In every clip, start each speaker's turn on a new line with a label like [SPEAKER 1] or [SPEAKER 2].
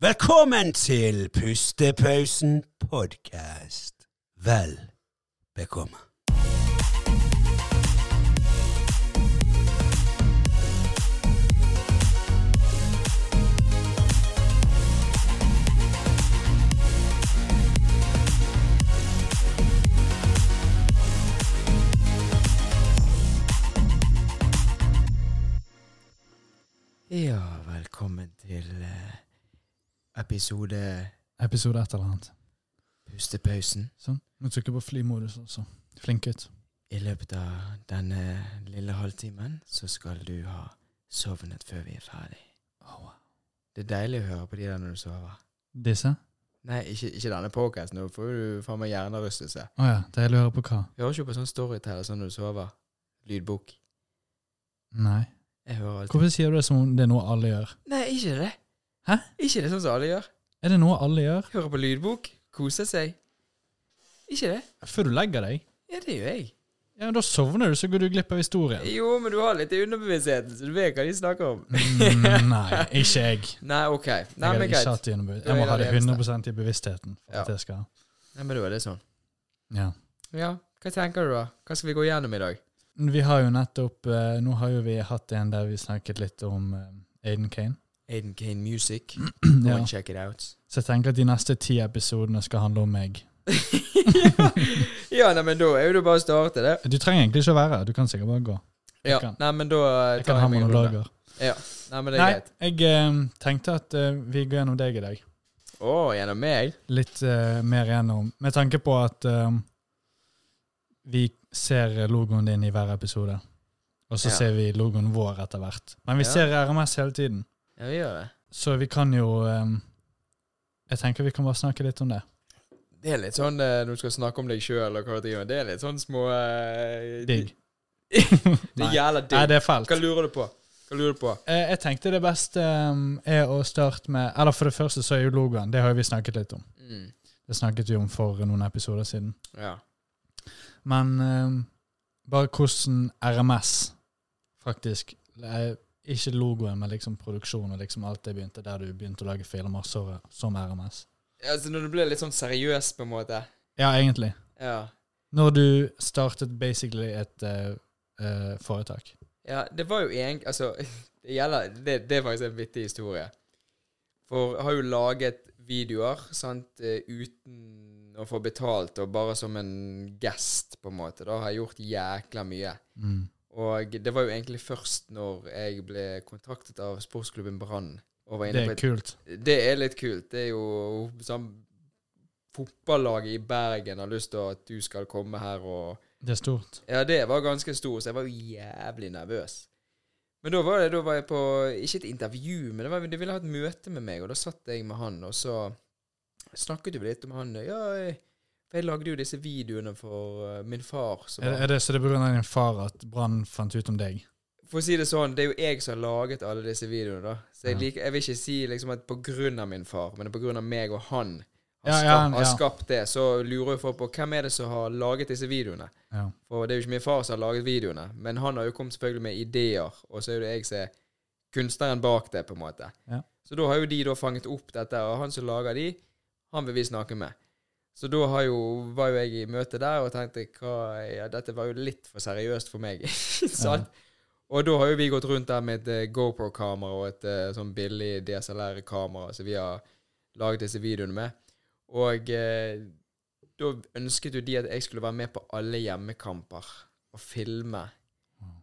[SPEAKER 1] Velkommen til Pustepausen podkast. Vel bekomme.
[SPEAKER 2] Ja, velkommen til eh, episode
[SPEAKER 3] Episode et eller annet.
[SPEAKER 2] Pustepausen.
[SPEAKER 3] Sånn. Nå trykker jeg på flymodus også. Flink gutt.
[SPEAKER 2] I løpet av denne lille halvtimen så skal du ha sovnet før vi er ferdig.
[SPEAKER 3] Oh, wow.
[SPEAKER 2] Det er deilig å høre på de der når du sover.
[SPEAKER 3] Disse?
[SPEAKER 2] Nei, ikke, ikke denne podcasten. Nå får du faen meg hjernerystelse.
[SPEAKER 3] Å ja. Deilig å høre på hva?
[SPEAKER 2] Hører ikke på sånn storyteller sånn når du sover. Lydbok.
[SPEAKER 3] Nei. Hvorfor sier du det som om det er noe alle gjør?
[SPEAKER 2] Nei, ikke det.
[SPEAKER 3] Hæ?
[SPEAKER 2] Ikke det sånn som alle gjør.
[SPEAKER 3] Er det noe alle gjør?
[SPEAKER 2] Hører på lydbok. Koser seg. Ikke det.
[SPEAKER 3] Før du legger deg?
[SPEAKER 2] Ja, det gjør jeg.
[SPEAKER 3] Ja, Da sovner du, så går du glipp av historien.
[SPEAKER 2] Jo, men du har litt i underbevisstheten, så du vet hva de snakker om.
[SPEAKER 3] Mm, nei, ikke jeg.
[SPEAKER 2] Nei, ok. Nei,
[SPEAKER 3] Jeg,
[SPEAKER 2] men
[SPEAKER 3] ikke hatt jeg må ha
[SPEAKER 2] det
[SPEAKER 3] det 100% i bevisstheten. For
[SPEAKER 2] Ja.
[SPEAKER 3] at jeg skal
[SPEAKER 2] Nei, men da er det sånn.
[SPEAKER 3] Ja.
[SPEAKER 2] Ja, hva tenker du da? Hva skal vi gå gjennom i dag?
[SPEAKER 3] Vi har jo nettopp eh, Nå har jo vi hatt en der vi snakket litt om eh, Aiden Kane.
[SPEAKER 2] Aiden Kane Music. Go
[SPEAKER 3] Ja.
[SPEAKER 2] and check it out.
[SPEAKER 3] Så jeg tenker at de neste ti episodene skal handle om meg.
[SPEAKER 2] ja, ja nei, men da er jo det bare å starte, det.
[SPEAKER 3] Du trenger egentlig ikke å være her. Du kan sikkert bare gå.
[SPEAKER 2] Ja,
[SPEAKER 3] kan-
[SPEAKER 2] nei, men da tar
[SPEAKER 3] Jeg kan ha monologer.
[SPEAKER 2] Ja, nei, men det er greit.
[SPEAKER 3] jeg eh, tenkte at eh, vi går gjennom deg i dag.
[SPEAKER 2] Å, gjennom meg?
[SPEAKER 3] Litt eh, mer gjennom Med tanke på at eh, vi ser logoen din i hver episode. Og så
[SPEAKER 2] Ja.
[SPEAKER 3] ser vi logoen vår etter hvert. Men vi ser RMS hele tiden.
[SPEAKER 2] Ja, vi gjør det.
[SPEAKER 3] Så vi kan jo um, Jeg tenker vi kan bare snakke litt om det.
[SPEAKER 2] Det er litt sånn eh, når du skal snakke om deg sjøl og hva du gjør. Det er litt sånn små uh,
[SPEAKER 3] Digg.
[SPEAKER 2] det er jævla digg.
[SPEAKER 3] Nei, det er fælt.
[SPEAKER 2] Hva lurer du på? Hva lurer du på?
[SPEAKER 3] Eh, jeg tenkte det beste um, er å starte med Eller for det første så er jo logoen. Det har jo vi snakket litt om.
[SPEAKER 2] Mm.
[SPEAKER 3] Det snakket vi om for noen episoder siden.
[SPEAKER 2] Ja.
[SPEAKER 3] Men um, bare hvordan RMS faktisk eh, Ikke logoen, men liksom produksjonen og liksom alt det begynte der du begynte å lage filmer så, som RMS.
[SPEAKER 2] Ja, Altså, når du ble litt sånn seriøs, på en måte.
[SPEAKER 3] Ja, egentlig.
[SPEAKER 2] Ja.
[SPEAKER 3] Når du startet basically et uh, uh, foretak.
[SPEAKER 2] Ja, det var jo egentlig Altså, det gjelder det, det er faktisk en vittig historie. For jeg har jo laget videoer, sant, eh, uten å få betalt, og bare som en gest, på en måte. Da har jeg gjort jækla mye.
[SPEAKER 3] Mm.
[SPEAKER 2] Og det var jo egentlig først når jeg ble kontaktet av sportsklubben Brann. og var inne
[SPEAKER 3] Det er
[SPEAKER 2] et-
[SPEAKER 3] kult.
[SPEAKER 2] Det er litt kult. Det er jo sånn Fotballaget i Bergen har lyst til at du skal komme her og
[SPEAKER 3] Det er stort.
[SPEAKER 2] Ja, det var ganske stort, så jeg var jo jævlig nervøs. Men da var, det, da var jeg på Ikke et intervju, men det var, de ville ha et møte med meg, og da satt jeg med han, og så snakket vi litt om han. Ja, jeg, for jeg lagde jo disse videoene for eh, min far.
[SPEAKER 3] Er,
[SPEAKER 2] var,
[SPEAKER 3] er det så det er pga. din far at Brann fant ut om deg?
[SPEAKER 2] For å si det sånn, det er jo jeg som har laget alle disse videoene, da. Så jeg, liker, jeg vil ikke si liksom at av min far, men det av meg og han har,
[SPEAKER 3] Ja, ja, ja.
[SPEAKER 2] skapt det. Så lurer jo folk på hvem er det som har laget disse videoene.
[SPEAKER 3] Ja.
[SPEAKER 2] For det er jo ikke min far som har laget videoene, men han har jo kommet selvfølgelig med ideer, og så er det jeg som er kunstneren bak det, på en måte.
[SPEAKER 3] Ja.
[SPEAKER 2] Så da har jo de da fanget opp dette, og han som lager de, han vil vi snakke med. Så da var jo jeg i møte der og tenkte hva, ja, dette var jo litt for seriøst for meg. sant? Og da har jo vi gått rundt der med et eh, GoPro-kamera og et eh, sånn billig DSLR-kamera som vi har laget disse videoene med. Og eh, da ønsket jo de at jeg skulle være med på alle hjemmekamper og filme.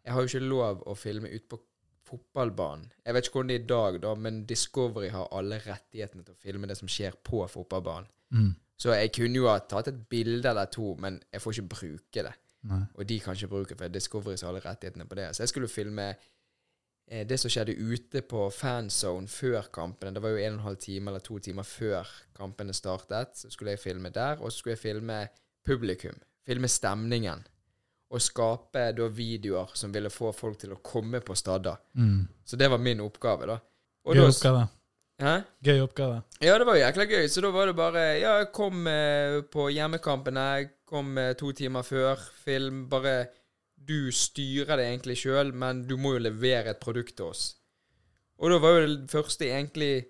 [SPEAKER 2] Jeg har jo ikke lov å filme ute på fotballbanen. Jeg vet ikke hvordan det er i dag, da, men Discovery har alle rettighetene til å filme det som skjer på fotballbanen.
[SPEAKER 3] Mm.
[SPEAKER 2] Så jeg kunne jo ha tatt et bilde eller to, men jeg får ikke bruke det.
[SPEAKER 3] Nei.
[SPEAKER 2] Og de kan ikke bruke for Discovery har alle rettighetene på det. Så jeg skulle filme eh, det som skjedde ute på fanzone før kampene. Det var jo en og en halv time eller to timer før kampene startet. Så skulle jeg filme der, og så skulle jeg filme publikum. Filme stemningen. Og skape da videoer som ville få folk til å komme på stadder.
[SPEAKER 3] Mm.
[SPEAKER 2] Så det var min oppgave, da. Og
[SPEAKER 3] Gøy
[SPEAKER 2] da-
[SPEAKER 3] oppgave.
[SPEAKER 2] Hæ?
[SPEAKER 3] Gøy oppgave.
[SPEAKER 2] Ja, det var jækla gøy. Så da var det bare Ja, jeg kom eh, på hjemmekampene. Kom eh, to timer før. Film. Bare Du styrer det egentlig sjøl, men du må jo levere et produkt til oss. Og da var jo det første egentlig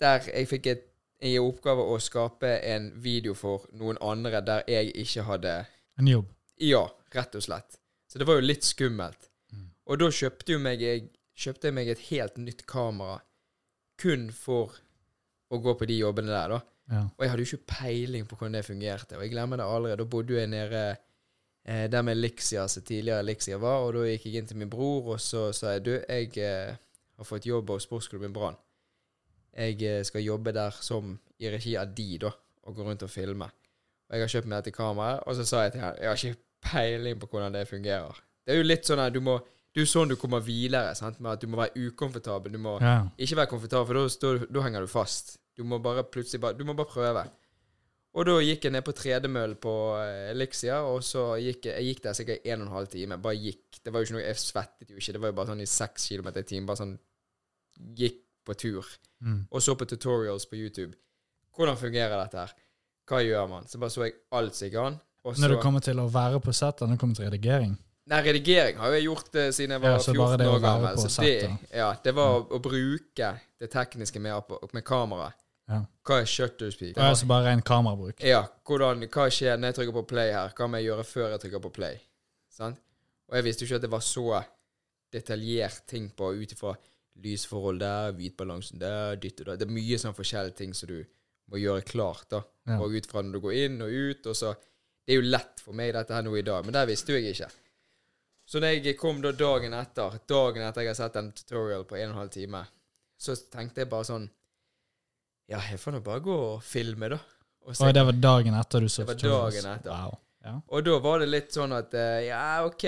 [SPEAKER 2] der jeg fikk et, i oppgave å skape en video for noen andre der jeg ikke hadde
[SPEAKER 3] En jobb.
[SPEAKER 2] Ja, rett og slett. Så det var jo litt skummelt.
[SPEAKER 3] Mm.
[SPEAKER 2] Og da kjøpte, jo meg, jeg, kjøpte jeg meg et helt nytt kamera kun for å gå på de jobbene der, da.
[SPEAKER 3] Ja.
[SPEAKER 2] Og jeg hadde jo ikke peiling på hvordan det fungerte. Og jeg glemmer det aldri. Da bodde jeg nede eh, der med Elixia, som tidligere Elixia var, og da gikk jeg inn til min bror, og så sa jeg du, jeg eh, har fått jobb hos sportsklubben Brann. Jeg eh, skal jobbe der som i regi av de, da, og gå rundt og filme. Og jeg har kjøpt meg dette kameraet, og så sa jeg til han jeg har ikke peiling på hvordan det fungerer. Det er jo litt sånn at du må Det er jo sånn du kommer videre, sant, med at du må være ukomfortabel. Du må
[SPEAKER 3] ja.
[SPEAKER 2] ikke være komfortabel, for da, da henger du fast. Du må bare plutselig bare Du må bare prøve. Og da gikk jeg ned på tredemøll på eh, Elixia, og så gikk jeg, jeg gikk der sikkert en og en halv time. Bare gikk. Det var jo ikke noe Jeg svettet jo ikke. Det var jo bare sånn i seks kilometer i timen. Bare sånn Gikk på tur.
[SPEAKER 3] Mm.
[SPEAKER 2] Og så på tutorials på YouTube. Hvordan fungerer dette her? Hva gjør man? Så bare så jeg alt som gikk an.
[SPEAKER 3] Når det kommer til å være på settet, når det kommer til redigering
[SPEAKER 2] Nei, redigering har jeg gjort det siden jeg var
[SPEAKER 3] Ja, så bare
[SPEAKER 2] 14
[SPEAKER 3] det å
[SPEAKER 2] år gammel.
[SPEAKER 3] på
[SPEAKER 2] Så det, ja, det var å, å bruke det tekniske med, med kamera.
[SPEAKER 3] Ja.
[SPEAKER 2] Hva er shutter speed?
[SPEAKER 3] Det er altså bare en kamerabruk.
[SPEAKER 2] Ja, hvordan, hva skjer når jeg trykker på play her? Hva må jeg gjøre før jeg trykker på play? Sant? Og jeg visste jo ikke at det var så detaljert ting på ut ifra lysforhold der, hvitbalansen der, dytt og datt. Det er mye sånn forskjellige ting som du må gjøre klart, da.
[SPEAKER 3] Ja.
[SPEAKER 2] Og ut fra når du går inn og ut, og så Det er jo lett for meg, dette her nå i dag, men det visste jo jeg ikke. Så når jeg kom da dagen etter, dagen etter jeg har sett en tutorial på en og en halv time, så tenkte jeg bare sånn Ja, jeg får nå bare gå og filme, da. Og så,
[SPEAKER 3] Oi, det var dagen etter du så
[SPEAKER 2] Det var dagen etter.
[SPEAKER 3] Wow. Ja.
[SPEAKER 2] og da var det litt sånn at eh, Ja, OK,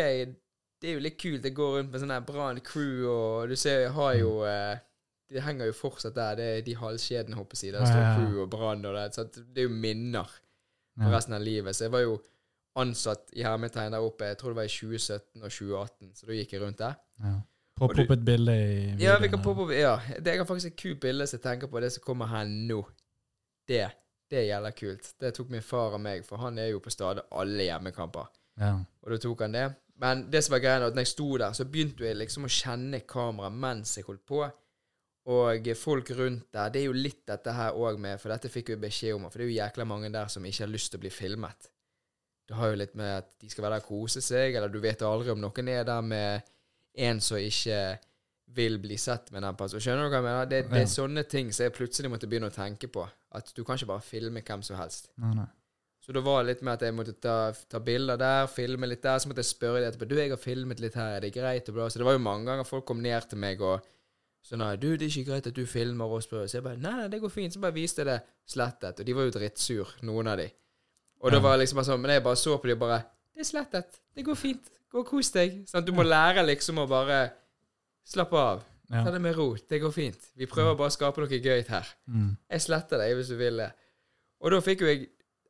[SPEAKER 2] det er jo litt kult. Jeg går rundt med sånn her Brann crew, og du ser jeg har jo eh, Det henger jo fortsatt der. Det er de halskjedene, håper jeg å si. Der står crew og Brann og det. Så det er jo minner for resten av livet. Så jeg var jo ansatt i hermetegn der oppe. Jeg tror det var i 2017 og 2018, så da gikk jeg rundt der.
[SPEAKER 3] Ja. Popp opp et bilde i videoen.
[SPEAKER 2] Ja, vi kan poppe opp Ja, det er faktisk et kult bilde som jeg tenker på, det som kommer her nå. Det, det gjelder kult. Det tok min far og meg, for han er jo på stadig alle hjemmekamper.
[SPEAKER 3] Ja.
[SPEAKER 2] Og da tok han det. Men det som var greia, at når jeg sto der, så begynte jeg liksom å kjenne kameraet mens jeg holdt på. Og folk rundt der. Det er jo litt dette her òg med, for dette fikk vi beskjed om, for det er jo jækla mange der som ikke har lyst til å bli filmet. Det har jo litt med at de skal være der og kose seg, eller du vet aldri om noen er der med en som ikke vil bli sett med den personen. Skjønner du hva jeg mener? Det, det
[SPEAKER 3] Ja.
[SPEAKER 2] er sånne ting som jeg plutselig måtte begynne å tenke på. At du kan ikke bare filme hvem som helst.
[SPEAKER 3] Nei, nei.
[SPEAKER 2] Så da var det litt med at jeg måtte ta, ta bilder der, filme litt der. Så måtte jeg spørre dem etterpå Du, jeg har filmet litt her, er det greit? Og bla. Så det var jo mange ganger folk kom ned til meg og sånn Du, det er ikke greit at du filmer spør. Så jeg bare Nei, nei, det går fint. Så bare viste jeg det slettet. Og de var jo drittsur, noen av de. Og da var liksom bare sånn Men jeg bare så på de og bare Det er slettet. Det går fint. Gå og kos deg. Sånn, du må lære liksom å bare slappe av. Ta det med ro. Det går fint. Vi prøver bare å skape noe gøy her.
[SPEAKER 3] Mm.
[SPEAKER 2] Jeg sletter deg hvis du vil det. Og da fikk jo jeg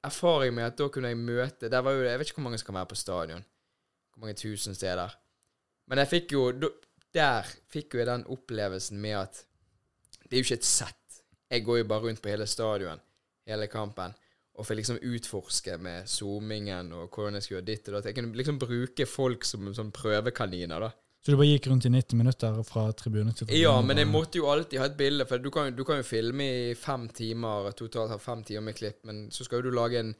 [SPEAKER 2] erfaring med at da kunne jeg møte Der var jo Jeg vet ikke hvor mange som kan være på stadion. Hvor mange tusen steder. Men jeg fikk jo Der fikk jo jeg den opplevelsen med at det er jo ikke et sett. Jeg går jo bare rundt på hele stadion, hele kampen, og fikk liksom utforske med zoomingen og hvordan jeg skulle gjøre ditt og datt. Jeg kunne liksom bruke folk som, som prøvekaniner, da.
[SPEAKER 3] Så du bare gikk rundt i 90 minutter fra tribune til tribune?
[SPEAKER 2] Ja, men jeg måtte jo alltid ha et bilde, for du kan, du kan jo filme i fem timer, totalt ha fem timer med klipp, men så skal jo du lage en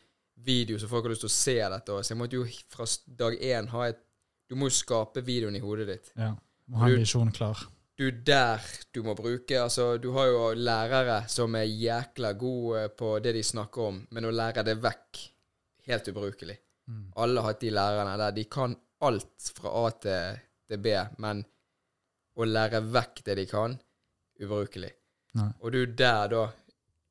[SPEAKER 2] video så folk har lyst til å se dette, så jeg måtte jo fra dag én ha et Du må jo skape videoen i hodet ditt.
[SPEAKER 3] Ja. Må ha en visjon klar.
[SPEAKER 2] Du er der du må bruke Altså, du har jo lærere som er jækla gode på det de snakker om, men å lære det vekk helt ubrukelig.
[SPEAKER 3] Mm.
[SPEAKER 2] Alle har hatt de lærerne der. De kan alt fra A til, til B, men å lære vekk det de kan, ubrukelig.
[SPEAKER 3] Nei.
[SPEAKER 2] Og du der, da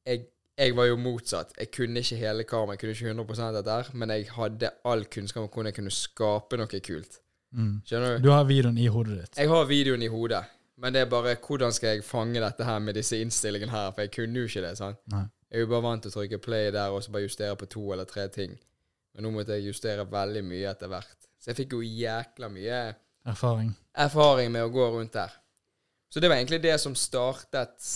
[SPEAKER 2] jeg, jeg var jo motsatt. Jeg kunne ikke hele karen, jeg kunne ikke 100 av dette, her, men jeg hadde all kunnskap om hvordan jeg kunne skape noe kult.
[SPEAKER 3] Mm.
[SPEAKER 2] Skjønner du?
[SPEAKER 3] Du har videoen i hodet ditt.
[SPEAKER 2] Jeg har videoen i hodet, men det er bare hvordan skal jeg fange dette her med disse innstillingene her, for jeg kunne jo ikke det. sant?
[SPEAKER 3] Nei.
[SPEAKER 2] Jeg er jo bare vant til å trykke play der og så bare justere på to eller tre ting. Men nå måtte jeg justere veldig mye etter hvert. Så jeg fikk jo jækla mye
[SPEAKER 3] Erfaring.
[SPEAKER 2] erfaring med å gå rundt der. Så det var egentlig det som startet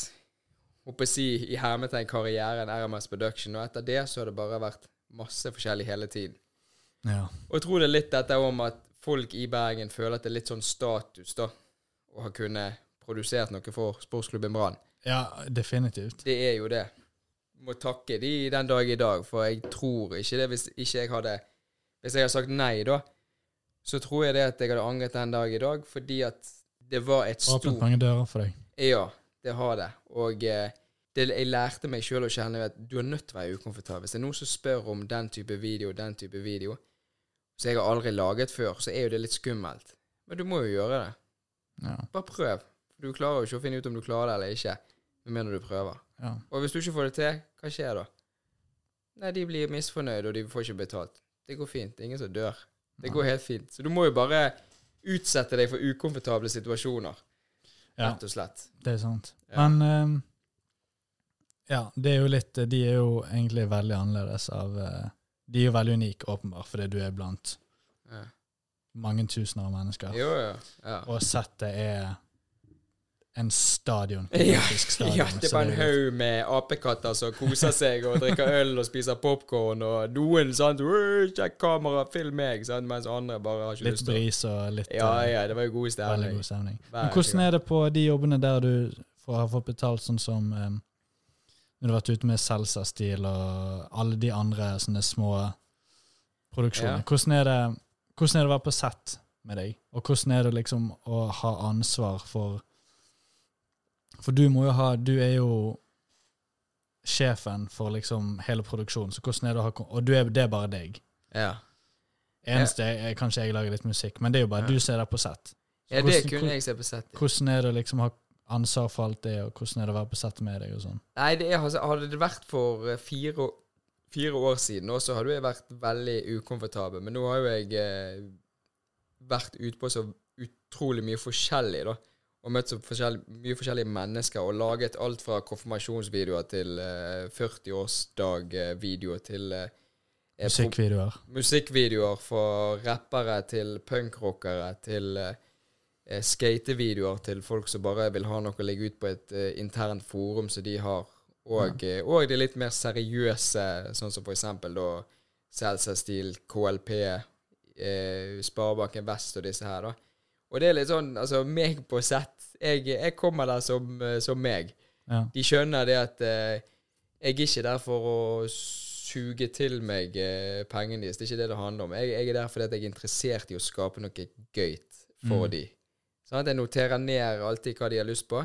[SPEAKER 2] håper jeg si, i hermetegn karrieren RMS Production. Og etter det så har det bare vært masse forskjellig hele tiden.
[SPEAKER 3] Ja.
[SPEAKER 2] Og jeg tror det er litt dette om at folk i Bergen føler at det er litt sånn status, da, å ha kunnet produsert noe for sportsklubben Brann.
[SPEAKER 3] Ja, definitivt.
[SPEAKER 2] Det er jo det. Må takke de den dag i dag, for jeg tror ikke det hvis ikke jeg hadde Hvis jeg hadde sagt nei da, så tror jeg det at jeg hadde angret den dag i dag, fordi at det var et stort Åpnet
[SPEAKER 3] mange dører for deg.
[SPEAKER 2] Ja, det har det. Og eh, det, jeg lærte meg sjøl å kjenne at du er nødt til å være ukomfortabel. Hvis det er noen som spør om den type video, den type video, som jeg har aldri laget før, så er jo det litt skummelt. Men du må jo gjøre det.
[SPEAKER 3] Ja.
[SPEAKER 2] Bare prøv. Du klarer jo ikke å finne ut om du klarer det eller ikke, med mindre du prøver.
[SPEAKER 3] ja.
[SPEAKER 2] Og hvis du ikke får det til, hva skjer da? Nei, de blir misfornøyde, og de får ikke betalt. Det går fint. Det er ingen som dør. Det går helt fint. Så du må jo bare utsette deg for ukomfortable situasjoner,
[SPEAKER 3] ja,
[SPEAKER 2] rett og slett.
[SPEAKER 3] det er sant.
[SPEAKER 2] Ja.
[SPEAKER 3] Men um, ja, det er jo litt De er jo egentlig veldig annerledes av eh, De er jo veldig unike, åpenbart, fordi du er blant
[SPEAKER 2] Ja.
[SPEAKER 3] Mange tusener av mennesker.
[SPEAKER 2] Jo, jo. Ja.
[SPEAKER 3] Og settet er en stadion.
[SPEAKER 2] Ja,
[SPEAKER 3] stadion,
[SPEAKER 2] ja, det er bare en haug med apekatter som koser seg og drikker øl og spiser popkorn, og noen sånn «Åh, 'Sjekk kamera, film meg', sant? mens andre bare har ikke
[SPEAKER 3] Litt
[SPEAKER 2] lyst til Litt
[SPEAKER 3] bris og litt
[SPEAKER 2] Ja,
[SPEAKER 3] eh,
[SPEAKER 2] ja, det var jo god
[SPEAKER 3] veldig
[SPEAKER 2] stemning.
[SPEAKER 3] god stemning. Men hvordan er det på de jobbene der du får, har fått betalt sånn som um, Når du har vært ute med Selsa-stil og alle de andre sånne små produksjoner.
[SPEAKER 2] Ja.
[SPEAKER 3] Hvordan, er det, hvordan er det å være på sett med deg? Og hvordan er det liksom å ha ansvar for For du må jo ha Du er jo sjefen for liksom hele produksjonen, så hvordan er det å ha Og du er, det er bare deg.
[SPEAKER 2] Ja.
[SPEAKER 3] Eneste er, er kanskje jeg lager litt musikk, men det er jo bare
[SPEAKER 2] Ja.
[SPEAKER 3] du som er der på sett.
[SPEAKER 2] Ja, det
[SPEAKER 3] hvordan-
[SPEAKER 2] kunne jeg se på sett.
[SPEAKER 3] hvordan er det å liksom ha ansvar for alt det, og hvordan er det å være på sett med deg og sånn?
[SPEAKER 2] Nei, det er, altså, hadde det vært for eh, fire, å- fire år siden også, hadde jeg vært veldig ukomfortabel. Men nå har jo jeg eh, vært ute på så utrolig mye forskjellig, da. Og møtt så forskjell, mye forskjellige mennesker og laget alt fra konfirmasjonsvideoer til eh, 40-årsdag-videoer til eh, eh,
[SPEAKER 3] Musikkvideoer.
[SPEAKER 2] musikkvideoer for rappere til punkrockere til eh, skatevideoer til folk som bare vil ha noe å legge ut på et eh, internt forum som de har. Og, ja. og de litt mer seriøse, sånn som for eksempel da Celsa-stil, KLP, eh, Sparebanken Vest og disse her, da. Og det er litt sånn, altså meg på sett Jeg, jeg kommer der som, eh, som meg
[SPEAKER 3] Ja.
[SPEAKER 2] de skjønner det at eh, jeg er ikke der for å suge til meg eh, pengene deres. Det er ikke det det handler om. Jeg, jeg er der fordi jeg er interessert i å skape noe gøyt for
[SPEAKER 3] Mm.
[SPEAKER 2] dem. Sånn at jeg noterer ned alltid hva de har lyst på,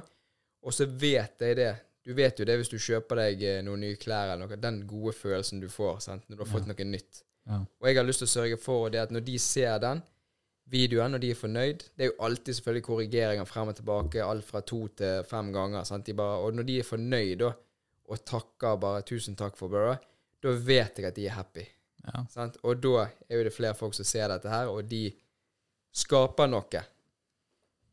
[SPEAKER 2] og så vet jeg det. Du vet jo det hvis du kjøper deg eh, noen nye klær eller noe, den gode følelsen du får sant? når du har fått noe nytt.
[SPEAKER 3] Ja.
[SPEAKER 2] Og jeg har lyst til å sørge for det at når de ser den videoen, og de er fornøyd Det er jo alltid selvfølgelig korrigeringer frem og tilbake, alt fra to til fem ganger. Sant? De bare, og når de er fornøyd da, og takker bare 'tusen takk for bro', da vet jeg at de er happy.
[SPEAKER 3] Ja.
[SPEAKER 2] Sant? Og da er jo det flere folk som ser dette her, og de skaper noe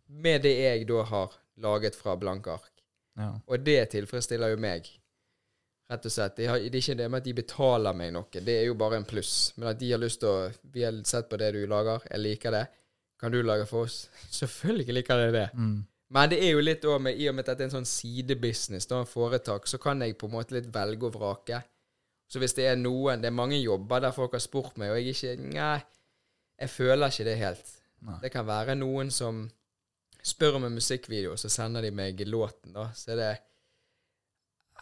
[SPEAKER 2] med det jeg da har laget fra blanke ark.
[SPEAKER 3] Ja.
[SPEAKER 2] Og det tilfredsstiller jo meg. Rett og slett. Det, har, det er ikke det med at de betaler meg noe, det er jo bare en pluss. Men at de har lyst til å Vi har sett på det du lager, jeg liker det. Kan du lage for oss? Selvfølgelig liker jeg det.
[SPEAKER 3] Mm.
[SPEAKER 2] Men det er jo litt òg med, i og med at dette er en sånn sidebusiness, da, en foretak, så kan jeg på en måte litt velge og vrake. Så hvis det er noen Det er mange jobber der folk har spurt meg, og jeg ikke Nei, jeg føler ikke det helt.
[SPEAKER 3] Nei.
[SPEAKER 2] Det kan være noen som spør om en musikkvideo, så sender de meg låten, da. Så er det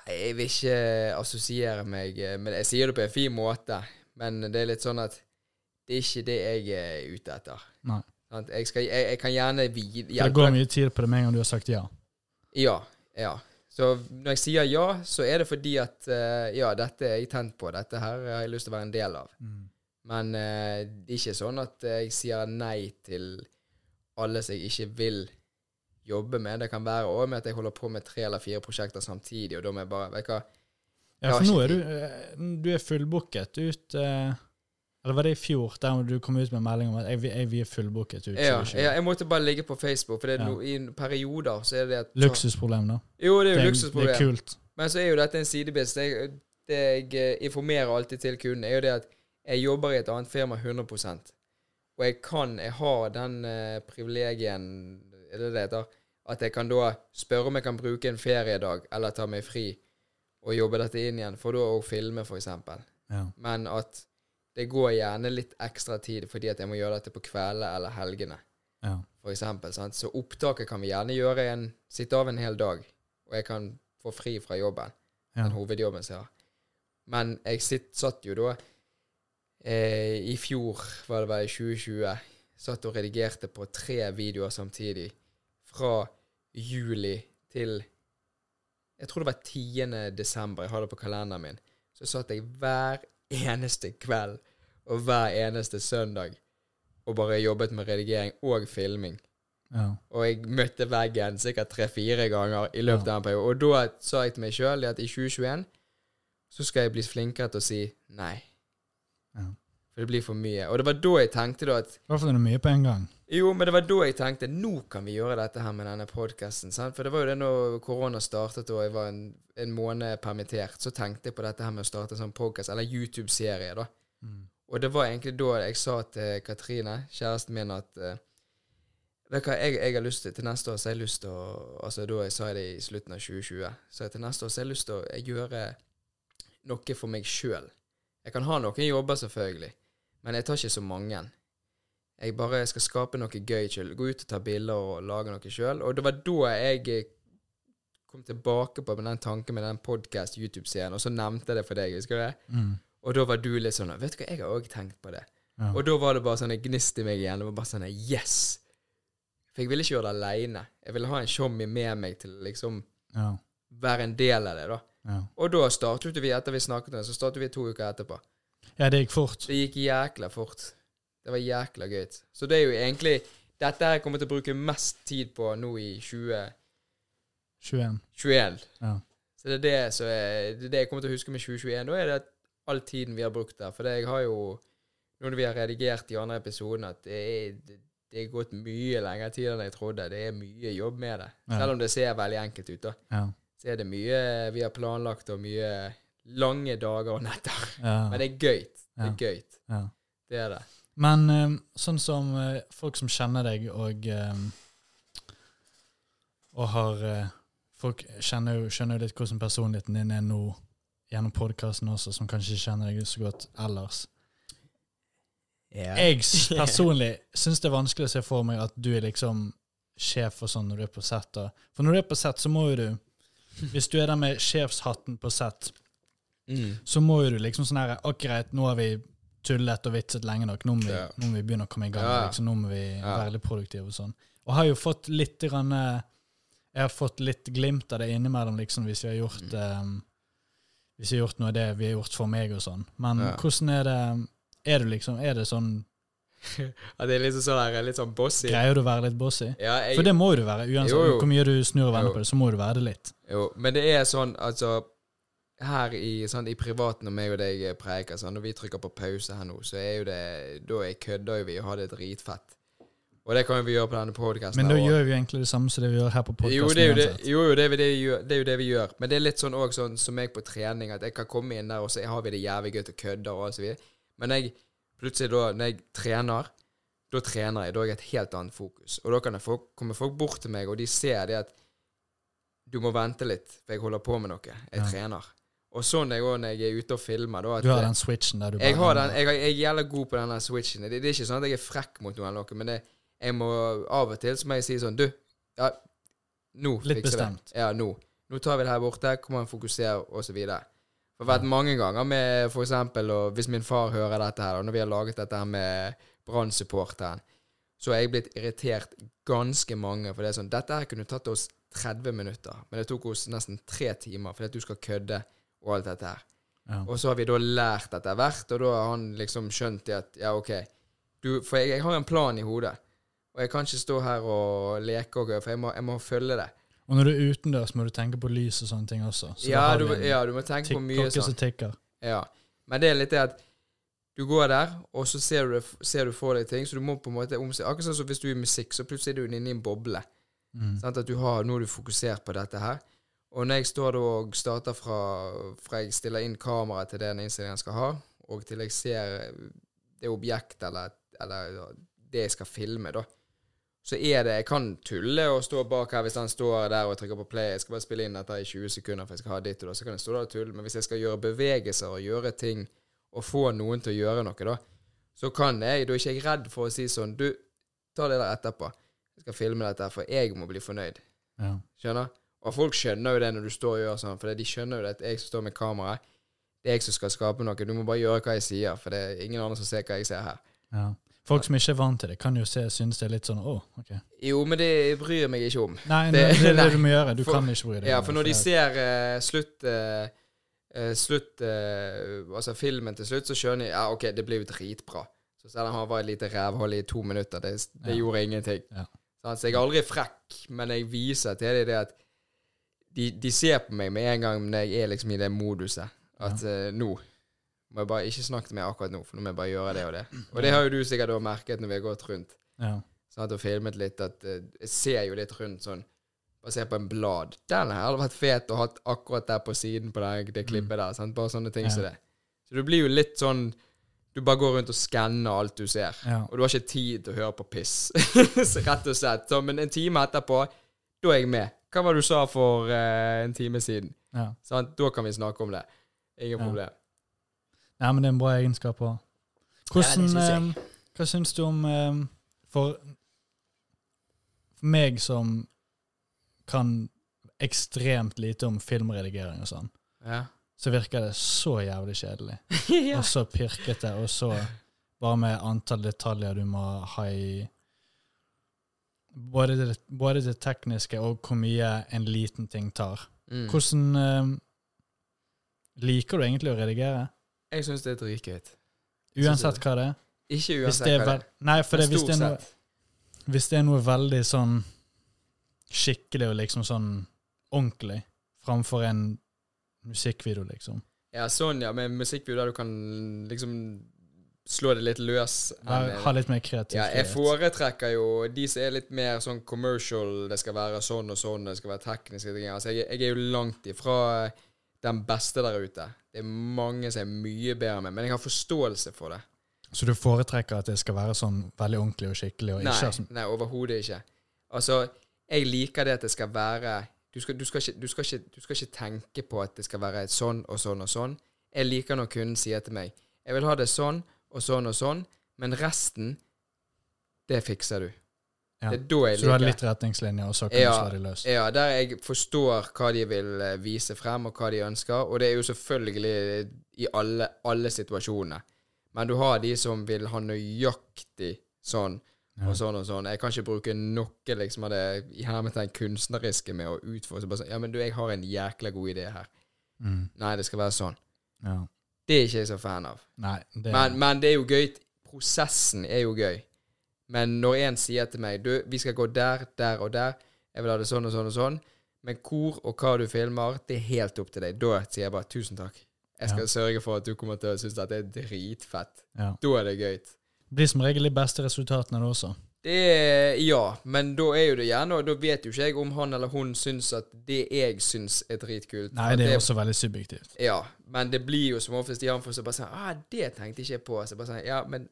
[SPEAKER 2] Jeg vil ikke assosiere meg med det. Jeg sier det på en fin måte, men det er litt sånn at det er ikke det jeg er ute etter.
[SPEAKER 3] Nei.
[SPEAKER 2] Jeg, skal, jeg, jeg kan gjerne
[SPEAKER 3] hjelpe det går mye tid på det med en gang du har sagt ja.
[SPEAKER 2] ja. Ja. Så når jeg sier ja, så er det fordi at eh, ja, dette er jeg tent på. Dette her har jeg lyst til å være en del av. Men uh, det er ikke sånn at eh, jeg sier nei til alle som jeg ikke vil jobbe med. Det kan være òg med at jeg holder på med tre eller fire prosjekter samtidig, og da må jeg bare Vet du hva
[SPEAKER 3] Ja, for nå er du, eh, du er fullbooket ut eh, Eller var det i fjor, der du kom ut med melding om at jeg, jeg, vi er fullbooket ut
[SPEAKER 2] ja, ja, jeg måtte bare ligge på Facebook, for det er
[SPEAKER 3] Ja.
[SPEAKER 2] no, i perioder så er det at
[SPEAKER 3] Luksusproblem, da.
[SPEAKER 2] Jo, det er jo
[SPEAKER 3] det er
[SPEAKER 2] luksusproblem.
[SPEAKER 3] kult.
[SPEAKER 2] Men så er jo dette en sidebusiness. Det, jeg- det jeg eh, informerer alltid til kunden, er jo det at jeg jobber i et annet firma 100 Og jeg kan Jeg har den eh, privilegien Er det det heter? At jeg kan da spørre om jeg kan bruke en feriedag eller ta meg fri og jobbe dette inn igjen, for da å filme, f.eks.
[SPEAKER 3] Ja.
[SPEAKER 2] Men at det går gjerne litt ekstra tid fordi at jeg må gjøre dette på kveldene eller helgene
[SPEAKER 3] ja.
[SPEAKER 2] for eksempel, sant? Så opptaket kan vi gjerne gjøre en, sitte av en hel dag. Og jeg kan få fri fra jobben.
[SPEAKER 3] Ja.
[SPEAKER 2] Den hovedjobben som jeg har. Men jeg sitt, satt jo da eh, I fjor, var det vel i 2020, satt og redigerte på tre videoer samtidig. Fra juli til Jeg tror det var 10. desember. Jeg har det på kalenderen min. Så satt jeg hver eneste kveld og hver eneste søndag og bare jobbet med redigering og filming.
[SPEAKER 3] Ja.
[SPEAKER 2] Og jeg møtte veggen sikkert tre-fire ganger i løpet av en periode. Og da sa jeg til meg sjøl at i 2021 så skal jeg bli flinkere til å si nei.
[SPEAKER 3] Ja.
[SPEAKER 2] For det blir for mye. Og det var da jeg tenkte da at
[SPEAKER 3] I hvert fall er det mye på en gang.
[SPEAKER 2] Jo, men det var da jeg tenkte nå kan vi gjøre dette her med denne podkasten. For det var jo det når korona startet og jeg var en, en måned permittert, så tenkte jeg på dette her med å starte en sånn podkast, eller YouTube-serie, da.
[SPEAKER 3] Mm.
[SPEAKER 2] Og det var egentlig da jeg sa til Katrine, kjæresten min, at uh, Vet du hva, jeg, jeg har lyst til Til neste år så har jeg lyst til å Altså da jeg sa det i slutten av 2020, så til neste år så har jeg lyst til å gjøre noe for meg sjøl. Jeg kan ha noen jobber, selvfølgelig, men jeg tar ikke så mange. Jeg bare skal skape noe gøy. Gå ut og ta bilder og lage noe sjøl. Og det var da jeg eh, kom tilbake på med den tanken med den podkast YouTube-serien, og så nevnte jeg det for deg, husker du det?
[SPEAKER 3] Mm.
[SPEAKER 2] Og da var du litt sånn Vet du hva, jeg har òg tenkt på det.
[SPEAKER 3] Ja.
[SPEAKER 2] Og da var det bare sånn en gnist i meg igjen. Det var bare sånn Yes! For jeg ville ikke gjøre det aleine. Jeg ville ha en tjommi med meg til liksom
[SPEAKER 3] ja.
[SPEAKER 2] være en del av det, da.
[SPEAKER 3] Ja.
[SPEAKER 2] Og da startet vi, etter vi snakket om det, så startet vi to uker etterpå.
[SPEAKER 3] ja, det gikk fort.
[SPEAKER 2] Det gikk jækla fort. Det var jækla gøy. Så det er jo egentlig Dette jeg kommer til å bruke mest tid på nå i 20...
[SPEAKER 3] 21. 21. Ja.
[SPEAKER 2] Så det er det, så jeg, det er det jeg kommer til å huske med 2021. Nå er det all tiden vi har brukt der. For det jeg har jo Nå når vi har redigert de andre episodene, at det er, det, det er gått mye lengre tid enn jeg trodde. Det er mye jobb med det.
[SPEAKER 3] Ja.
[SPEAKER 2] Selv om det ser veldig enkelt ut, da.
[SPEAKER 3] Ja.
[SPEAKER 2] Så er det mye vi har planlagt, og mye lange dager og netter.
[SPEAKER 3] Ja.
[SPEAKER 2] Men det er gøy. Det er gøy.
[SPEAKER 3] ja.
[SPEAKER 2] Det er det.
[SPEAKER 3] Men eh, sånn som eh, folk som kjenner deg og eh, Og har eh, Folk kjenner jo, skjønner jo litt hvordan personligheten din er nå gjennom podkasten også, som kanskje kjenner deg så godt ellers. Jeg personlig syns det er vanskelig å se for meg at du er liksom sjef og sånn når du er på sett. For når du er på sett, så må jo du Hvis du er der med sjefshatten på sett,
[SPEAKER 2] Mm.
[SPEAKER 3] så må jo du liksom sånn her greit, nå har vi tullet og vitset lenge nok. Nå må vi,
[SPEAKER 2] Ja.
[SPEAKER 3] nå må vi begynne å komme i gang.
[SPEAKER 2] Ja.
[SPEAKER 3] Liksom, nå må vi være litt produktive og sånn. Og har jo fått litt grann, eh, Jeg har fått litt glimt av det innimellom, liksom, hvis vi har gjort
[SPEAKER 2] Mm.
[SPEAKER 3] um, Hvis vi har gjort noe av det vi har gjort for meg og sånn. Men hvordan er det Er du liksom Er det sånn
[SPEAKER 2] Ja, det er litt sånn der, litt sånn bossy.
[SPEAKER 3] Greier du å være litt bossy?
[SPEAKER 2] Ja, jeg,
[SPEAKER 3] For det må jo du være. Uansett
[SPEAKER 2] Jo, jo.
[SPEAKER 3] hvor mye du snur og vender på det, så må du være det litt.
[SPEAKER 2] Jo, men det er sånn, altså Her i, sånn, i privaten når meg og deg preiker, sånn, når vi trykker på pause her nå, så er jo det Da er kødder vi og har det dritfett. Og det kan vi gjøre på denne podkasten.
[SPEAKER 3] Men da gjør vi jo egentlig det samme som det vi gjør her på
[SPEAKER 2] jo, det er jo det, jo, det er det. Det er jo det vi gjør. Men det er litt sånn òg sånn som meg på trening, at jeg kan komme inn der, og så har vi det jævlig gøy og kødder og så videre. Men jeg, plutselig da, når jeg trener, da trener jeg. Da har jeg et helt annet fokus. Og da kan folk, komme folk bort til meg, og de ser det at du må vente litt, for jeg holder på med noe. Jeg
[SPEAKER 3] Ja.
[SPEAKER 2] trener. Og sånn er jeg òg når jeg er ute og filmer. Da,
[SPEAKER 3] Du har den switchen der du
[SPEAKER 2] jeg, har den, jeg, jeg er jævlig god på den switchen. Det, det er ikke sånn at jeg er frekk mot noen, eller noe, men det, jeg må av og til så må jeg si sånn Du, ja, nå
[SPEAKER 3] Litt
[SPEAKER 2] fikser
[SPEAKER 3] bestemt.
[SPEAKER 2] det. Ja, nå. Nå tar vi det her borte, kommer an fokuserer, og så videre. For vært mange ganger med eksempel, hvis min far hører dette her, og når vi har laget dette her med Brann-supporteren, så er jeg blitt irritert ganske mange. For det er sånn Dette her kunne tatt oss 30 minutter, men det tok oss nesten tre timer fordi at du skal kødde og alt dette her.
[SPEAKER 3] ja.
[SPEAKER 2] Og så har vi da lært etter hvert, og da har han liksom skjønt det at ja, OK du, For jeg, jeg har en plan i hodet, og jeg kan ikke stå her og leke og gøy, For jeg må, jeg må følge det.
[SPEAKER 3] Og når du er utendørs, må du tenke på lys og sånne ting også. Så
[SPEAKER 2] Ja du,
[SPEAKER 3] en
[SPEAKER 2] ja, du må tenke på mye sånn.
[SPEAKER 3] som tikker.
[SPEAKER 2] Ja. Men det er litt det at du går der, og så ser du, ser du for deg ting, så du må på en måte omse Akkurat sånn som hvis du er i musikk, så plutselig er du inne i en boble.
[SPEAKER 3] Mm.
[SPEAKER 2] Sånn, At du har, nå er du fokusert på dette her. Og når jeg står da og starter fra, fra jeg stiller inn kameraet til den innstillingen jeg skal ha, og til jeg ser det objektet eller, eller det jeg skal filme, da, så er det Jeg kan tulle og stå bak her hvis han står der og trykker på play. Jeg skal bare spille inn dette i 20 sekunder, for jeg skal ha ditt og da, så kan jeg stå der og tulle. Men hvis jeg skal gjøre bevegelser og gjøre ting, og få noen til å gjøre noe, da, så kan jeg Da er ikke jeg redd for å si sånn Du, ta det der etterpå. Jeg skal filme dette, for jeg må bli fornøyd.
[SPEAKER 3] Ja.
[SPEAKER 2] Skjønner? Og folk skjønner jo det når du står og gjør sånn, for de skjønner jo det at jeg som står med kamera, det er jeg som skal skape noe. Du må bare gjøre hva jeg sier, for det er ingen andre som ser hva jeg ser her.
[SPEAKER 3] Ja. Folk som ikke er vant til det, kan jo se, synes det er litt sånn Å, ok.
[SPEAKER 2] Jo, men det bryr meg ikke om.
[SPEAKER 3] Nei,
[SPEAKER 2] Det-
[SPEAKER 3] det, det er det du må gjøre. Du
[SPEAKER 2] For-
[SPEAKER 3] kan ikke bry deg.
[SPEAKER 2] Ja, for når de ser uh, slutt eh, Slutt uh, Altså filmen til slutt, så skjønner jeg Ja, OK, det blir jo dritbra. Så selv om han var et lite rævhull i to minutter, det, det
[SPEAKER 3] Ja.
[SPEAKER 2] gjorde ingenting.
[SPEAKER 3] Ja.
[SPEAKER 2] Så jeg er aldri frekk, men jeg viser til dem det at de, de ser på meg med en gang når jeg er liksom i det moduset. At nå må jeg bare ikke snakke til meg akkurat nå, for nå må jeg bare gjøre det og det. Og det har jo du sikkert også merket når vi har gått rundt
[SPEAKER 3] Ja.
[SPEAKER 2] du har filmet litt, at uh, jeg ser jo litt rundt sånn Bare se på en blad. Den her hadde vært fet å ha akkurat der på siden på det, det klippet der. Sant? Bare sånne ting
[SPEAKER 3] Ja.
[SPEAKER 2] som det. Så du blir jo litt sånn Du bare går rundt og skanner alt du ser.
[SPEAKER 3] Ja.
[SPEAKER 2] Og du har ikke tid til å høre på piss. rett og slett. Så, men en time etterpå, da er jeg med. Hva var det du sa for uh, en time siden?
[SPEAKER 3] ja.
[SPEAKER 2] Sant? Da kan vi snakke om det. Ingen
[SPEAKER 3] Ja.
[SPEAKER 2] problem.
[SPEAKER 3] Nei, men det er en bra egenskap òg. Hvordan
[SPEAKER 2] Ja,
[SPEAKER 3] eh, Hva syns du om eh, For for meg som kan ekstremt lite om filmredigering og sånn,
[SPEAKER 2] Ja.
[SPEAKER 3] så virker det så jævlig kjedelig.
[SPEAKER 2] ja.
[SPEAKER 3] Og så pirkete, og så bare med antall detaljer du må ha i både det, både det tekniske og hvor mye en liten ting tar.
[SPEAKER 2] Mm.
[SPEAKER 3] Hvordan eh, liker du egentlig å redigere?
[SPEAKER 2] Jeg syns det er dritgøy.
[SPEAKER 3] Uansett hva det er?
[SPEAKER 2] Ikke uansett
[SPEAKER 3] det er
[SPEAKER 2] hva det er.
[SPEAKER 3] nei, for det, hvis, det er noe, hvis det er noe veldig sånn skikkelig og liksom sånn ordentlig, framfor en musikkvideo, liksom.
[SPEAKER 2] Ja, sånn, ja. Med musikkvideo der du kan liksom slå det litt løs. Enn-
[SPEAKER 3] ha litt mer kreativitet.
[SPEAKER 2] ja, jeg foretrekker jo de som er litt mer sånn commercial, det skal være sånn og sånn, det skal være tekniske ting. Altså, jeg, jeg er jo langt ifra den beste der ute. Det er mange som er mye bedre med, men jeg har forståelse for det.
[SPEAKER 3] Så du foretrekker at det skal være sånn veldig ordentlig og skikkelig, og
[SPEAKER 2] Nei,
[SPEAKER 3] ikke sånn
[SPEAKER 2] nei overhodet ikke. Altså, jeg liker det at det skal være du skal, du, skal ikke, du, skal ikke, du skal ikke tenke på at det skal være sånn og sånn og sånn. Jeg liker når kunden sier til meg Jeg vil ha det sånn og sånn og sånn, men resten, det fikser du.
[SPEAKER 3] Ja.
[SPEAKER 2] Det er da jeg
[SPEAKER 3] Så du har litt retningslinjer, og så kan
[SPEAKER 2] Ja,
[SPEAKER 3] du slå dem løs?
[SPEAKER 2] Ja, der jeg forstår hva de vil eh, vise frem, og hva de ønsker. Og det er jo selvfølgelig i alle, alle situasjoner. Men du har de som vil ha nøyaktig sånn
[SPEAKER 3] Ja.
[SPEAKER 2] og sånn og sånn. Jeg kan ikke bruke noe liksom av det i hermetegn kunstneriske med å utfordre bare sånn, Ja, men du, jeg har en jækla god idé her.
[SPEAKER 3] Mm.
[SPEAKER 2] Nei, det skal være sånn.
[SPEAKER 3] ja.
[SPEAKER 2] Det er ikke jeg så fan av.
[SPEAKER 3] Nei, det
[SPEAKER 2] Men, men det er jo gøy. Prosessen er jo gøy. Men når en sier til meg Du, vi skal gå der, der og der. Jeg vil ha det sånn og sånn og sånn. Men hvor og hva du filmer, det er helt opp til deg. Da sier jeg bare tusen takk. Jeg skal
[SPEAKER 3] Ja.
[SPEAKER 2] sørge for at du kommer til å synes at det er dritfett.
[SPEAKER 3] ja.
[SPEAKER 2] Da er det gøy.
[SPEAKER 3] blir som regel de beste resultatene, det også.
[SPEAKER 2] Det er Ja, men da er jo det gjerne Og da vet jo ikke jeg om han eller hun syns at det jeg syns er dritkult.
[SPEAKER 3] Nei, det er også veldig subjektivt.
[SPEAKER 2] Ja, men det blir jo som oftest de andre får bare sier Ah, det tenkte jeg ikke på. Så bare sier Ja, men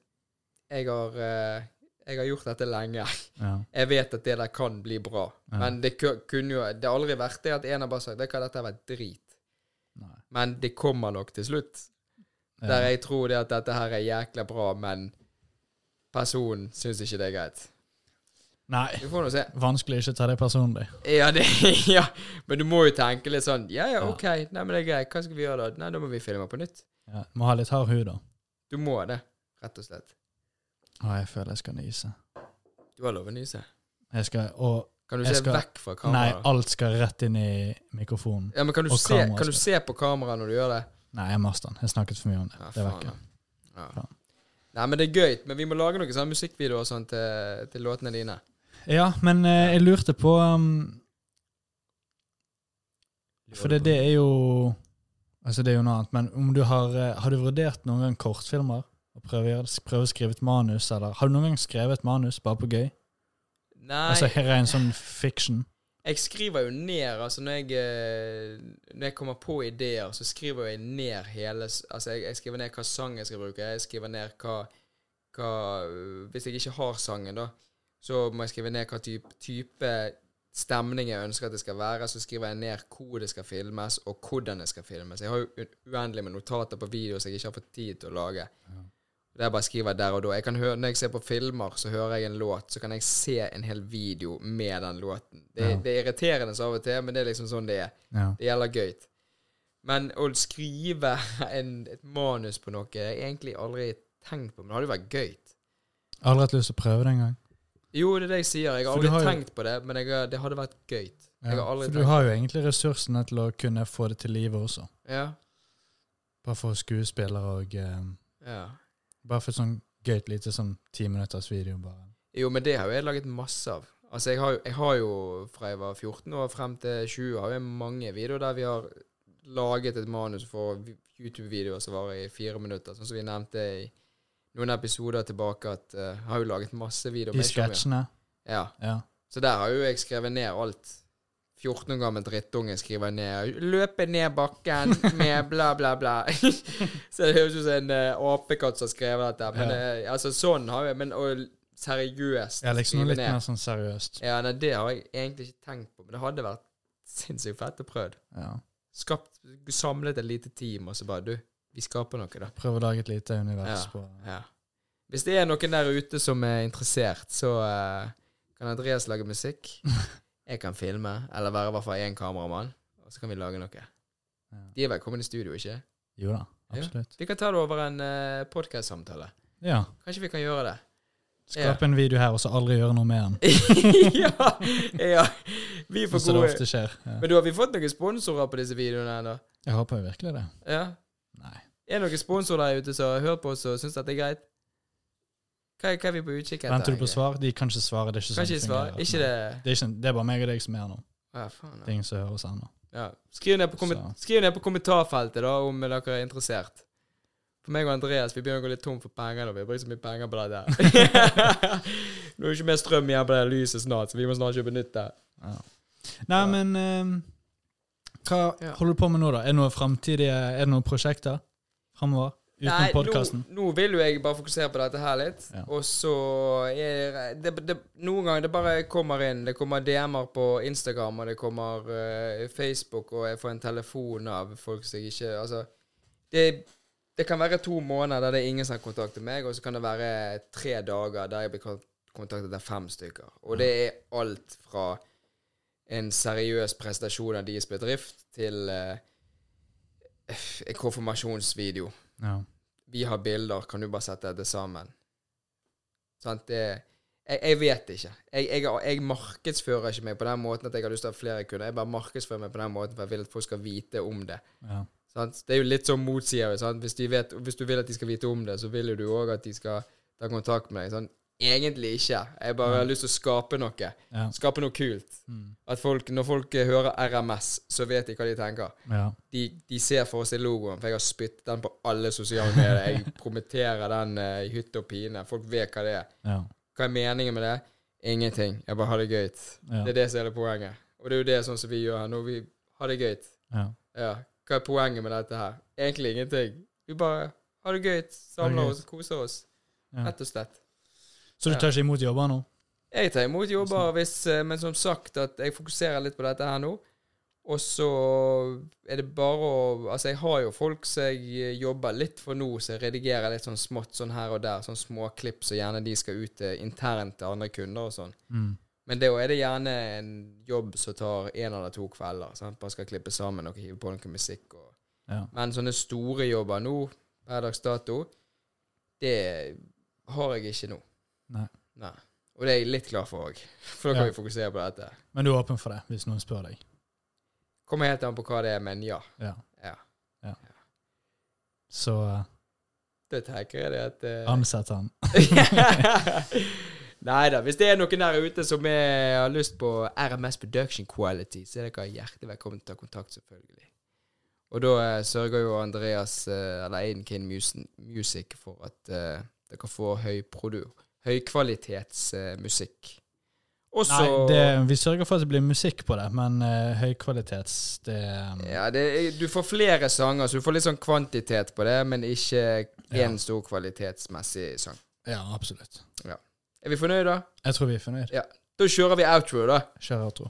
[SPEAKER 2] jeg har eh, Jeg har gjort dette lenge.
[SPEAKER 3] Ja.
[SPEAKER 2] Jeg vet at det der kan bli bra.
[SPEAKER 3] Ja.
[SPEAKER 2] Men det kunne jo Det har aldri vært det at en har bare sagt det kan dette vært drit.
[SPEAKER 3] Nei.
[SPEAKER 2] Men det kommer nok til slutt.
[SPEAKER 3] Ja.
[SPEAKER 2] Der jeg tror det at dette her er jækla bra, men personen syns ikke det er greit.
[SPEAKER 3] Nei,
[SPEAKER 2] Du får se.
[SPEAKER 3] vanskelig ikke ta det personlig.
[SPEAKER 2] Ja, det, ja, men du må jo tenke litt sånn Ja, ja,
[SPEAKER 3] Ja.
[SPEAKER 2] OK, nei, men det er greit. Hva skal vi gjøre da? Nei, da må vi filme på nytt.
[SPEAKER 3] Ja, må ha litt hard hud, da.
[SPEAKER 2] Du må det, rett og slett.
[SPEAKER 3] Å, jeg føler jeg skal nyse.
[SPEAKER 2] Du har lov å nyse.
[SPEAKER 3] Jeg skal Og
[SPEAKER 2] Kan du se
[SPEAKER 3] skal-
[SPEAKER 2] vekk fra
[SPEAKER 3] Nei, alt skal rett inn i mikrofonen.
[SPEAKER 2] Ja, men kan du, se, kan du se på kameraet når du gjør det?
[SPEAKER 3] Nei, jeg master den. Jeg snakket for mye om det.
[SPEAKER 2] Ja,
[SPEAKER 3] det er
[SPEAKER 2] faen, ja. Ja. Nei, men det er gøy. Men vi må lage noen sånne musikkvideoer sånn til, til låtene dine.
[SPEAKER 3] Ja, men eh, jeg lurte på um, For det, det er jo Altså, det er jo noe annet, men om du har eh, Har du vurdert noen gang kortfilmer? Og prøve, prøve å skrive et manus, eller Har du noen gang skrevet et manus bare på gøy?
[SPEAKER 2] Nei,
[SPEAKER 3] Altså her er en sånn fiction?
[SPEAKER 2] jeg skriver jo ned Altså, når jeg, eh, når jeg kommer på ideer, så skriver jeg ned hele Altså, jeg, jeg skriver ned hva sang jeg skal bruke. Jeg skriver ned hva, hva øh, Hvis jeg ikke har sangen, da, så må jeg skrive ned hva type, type stemning jeg ønsker at det skal være. Så skriver jeg ned hvor det skal filmes, og hvordan det skal filmes. Jeg har jo uendelig med notater på video som jeg ikke har fått tid til å lage. Det jeg bare skriver der og da. Jeg kan høre, når jeg ser på filmer, så hører jeg en låt, så kan jeg se en hel video med den låten. Det,
[SPEAKER 3] Ja.
[SPEAKER 2] det er irriterende så av og til, men det er liksom sånn det er.
[SPEAKER 3] Ja.
[SPEAKER 2] Det gjelder gøy. Men å skrive en, et manus på noe jeg egentlig aldri tenkt på, men det hadde jo vært gøy.
[SPEAKER 3] Aldri hatt lyst til å prøve det engang.
[SPEAKER 2] Jo, det er det jeg sier. Jeg har aldri
[SPEAKER 3] har jo-
[SPEAKER 2] tenkt på det, men jeg, det hadde vært gøy.
[SPEAKER 3] Ja, for du har jo egentlig ressursene til å kunne få det til live også.
[SPEAKER 2] Ja.
[SPEAKER 3] Bare for skuespillere og eh,
[SPEAKER 2] ja.
[SPEAKER 3] Bare for sånn gøyt lite sånn ti minutters video, bare.
[SPEAKER 2] Jo, men det har jo jeg laget masse av. Altså, jeg har, jeg har jo fra jeg var 14 og frem til 20, har jeg mange videoer der vi har laget et manus for YouTube-videoer som varer i fire minutter. Sånn som vi nevnte i noen episoder tilbake, at uh, har jo laget masse videoer.
[SPEAKER 3] De sketsjene.
[SPEAKER 2] Ja.
[SPEAKER 3] Ja.
[SPEAKER 2] Så der har jo jeg skrevet ned alt. 14 år gammel drittunge skriver ned 'Løpe ned bakken med bla, bla, bla'. så det høres ut som en uh, apekatt som har skrevet dette. Men eh, altså, sånn har jeg Men og seriøst
[SPEAKER 3] ja, liksom litt
[SPEAKER 2] ned.
[SPEAKER 3] mer sånn seriøst.
[SPEAKER 2] Ja, nei, det har jeg egentlig ikke tenkt på, men det hadde vært sinnssykt fett å prøve.
[SPEAKER 3] Ja.
[SPEAKER 2] Skapt, samlet et lite team, og så bare Du, vi skaper noe, da.
[SPEAKER 3] Prøve å lage et lite univers
[SPEAKER 2] Ja.
[SPEAKER 3] på
[SPEAKER 2] Ja. Hvis det er noen der ute som er interessert, så uh, kan Andreas lage musikk. Jeg kan filme, eller være i hvert fall én kameramann, og så kan vi lage noe.
[SPEAKER 3] Ja.
[SPEAKER 2] De er velkommen i studio, ikke?
[SPEAKER 3] Jo da,
[SPEAKER 2] Ja.
[SPEAKER 3] absolutt.
[SPEAKER 2] Vi kan ta det over en uh, podkast-samtale.
[SPEAKER 3] Ja.
[SPEAKER 2] Kanskje vi kan gjøre det?
[SPEAKER 3] Skape en video her, og så aldri gjøre noe med den.
[SPEAKER 2] ja, ja. Vi får
[SPEAKER 3] som det ofte skjer. Ja.
[SPEAKER 2] Men du, har vi fått noen sponsorer på disse videoene ennå?
[SPEAKER 3] Jeg håper jo virkelig det.
[SPEAKER 2] Ja?
[SPEAKER 3] Nei.
[SPEAKER 2] Er det noen sponsorer der ute som har hørt på oss og syns dette er greit? Hva, hva er vi på utkikk etter?
[SPEAKER 3] Venter du på svar? De kan ikke svare. Det er ikke sånn det fungerer.
[SPEAKER 2] Ikke det
[SPEAKER 3] Det er, ikke, det er bare meg og deg som er her nå.
[SPEAKER 2] Ja, faen.
[SPEAKER 3] Er ingen som hører oss ennå.
[SPEAKER 2] Ja. Skriv, ned på skriv ned på kommentarfeltet da om dere er interessert. For meg og Andreas vi begynner å gå litt tom for penger. da Vi har brukt så mye penger på det der. Nå er det ikke mer strøm igjen på det lyset snart, så vi må snart kjøpe nytt. der.
[SPEAKER 3] Ja. Nei, men um, Hva
[SPEAKER 2] Ja.
[SPEAKER 3] holder du på med nå, da? Er det noen framtidige Er det noen prosjekter framover? Utenom podkasten?
[SPEAKER 2] nå, nå vil jo jeg bare fokusere på dette her litt.
[SPEAKER 3] Ja.
[SPEAKER 2] Og så er det, det Noen ganger det bare kommer inn. Det kommer DM-er på Instagram, og det kommer uh, Facebook, og jeg får en telefon av folk som jeg ikke Altså, det, det kan være to måneder der det er ingen som har kontaktet meg, og så kan det være tre dager der jeg blir kontaktet av fem stykker. Og det er alt fra en seriøs prestasjon av deres bedrift til uh, en konfirmasjonsvideo
[SPEAKER 3] Ja.
[SPEAKER 2] Vi har bilder, kan du bare sette dette sammen? Sant? Det jeg, jeg vet ikke. Jeg, jeg, jeg markedsfører ikke meg på den måten at jeg har lyst til å ha flere kunder. Jeg bare markedsfører meg på den måten for jeg vil at folk skal vite om det.
[SPEAKER 3] ja.
[SPEAKER 2] Det er jo litt sånn motsier. sånn, Hvis, hvis du vil at de skal vite om det, så vil jo du òg at de skal ta kontakt med deg. Sånn, egentlig ikke. Jeg bare har lyst til å skape noe.
[SPEAKER 3] Ja.
[SPEAKER 2] Skape noe kult.
[SPEAKER 3] Mm.
[SPEAKER 2] At folk, når folk hører RMS, så vet de hva de tenker
[SPEAKER 3] ja.
[SPEAKER 2] de, de ser for seg logoen, for jeg har spyttet den på alle sosiale medier. Jeg promoterer den eh, i hytte og pine. Folk vet hva det er.
[SPEAKER 3] Ja.
[SPEAKER 2] Hva er meningen med det? Ingenting. Jeg bare har det gøy. Det er det som er det poenget. Og det er jo det sånn som vi gjør her nå. Vi har det gøy.
[SPEAKER 3] ja.
[SPEAKER 2] Ja. Hva er poenget med dette her? Egentlig ingenting. Vi bare har det gøy, samler oss, koser oss. Rett og slett.
[SPEAKER 3] Så du tar ikke imot jobber nå?
[SPEAKER 2] Jeg tar imot jobber hvis eh, Men som sagt, at jeg fokuserer litt på dette her nå. Og så er det bare å Altså, jeg har jo folk som jeg eh, jobber litt for nå, så jeg redigerer litt sånn smått sånn her og der. Sånn småklipp så gjerne de skal ut eh, internt til andre kunder og sånn.
[SPEAKER 3] Mm.
[SPEAKER 2] Men da er det gjerne en jobb som tar én eller to kvelder. Sant? Bare skal klippe sammen og hive på noe musikk. Og.
[SPEAKER 3] Ja.
[SPEAKER 2] Men sånne store jobber nå, per dags dato, det har jeg ikke nå.
[SPEAKER 3] Nei.
[SPEAKER 2] Nei. Og det er jeg litt glad for òg, for da kan
[SPEAKER 3] Ja.
[SPEAKER 2] vi fokusere på dette.
[SPEAKER 3] Men du er åpen for det, hvis noen spør deg?
[SPEAKER 2] Kommer helt an på hva det er, men ja.
[SPEAKER 3] Ja.
[SPEAKER 2] Ja.
[SPEAKER 3] Så Da
[SPEAKER 2] Det tenker jeg det at uh...
[SPEAKER 3] ansett han.
[SPEAKER 2] Nei da. Hvis det er noen der ute som er, har lyst på RMS Production Quality, så er dere hjertelig velkommen til å ta kontakt, selvfølgelig. Og da uh, sørger jo Andreas, uh, eller Aiden Kane Music, for at uh, dere får høy produ, høykvalitetsmusikk. Og
[SPEAKER 3] Nei, det, vi sørger for at det blir musikk på det, men uh, høykvalitets det um,
[SPEAKER 2] Ja, det, du får flere sanger, så du får litt sånn kvantitet på det, men ikke
[SPEAKER 3] Ja.
[SPEAKER 2] stor kvalitetsmessig sang.
[SPEAKER 3] Ja, absolutt.
[SPEAKER 2] Er vi fornøyde, da?
[SPEAKER 3] Jeg tror vi er fornøyd.
[SPEAKER 2] Da kjører vi outro, da.
[SPEAKER 3] Kjører outro.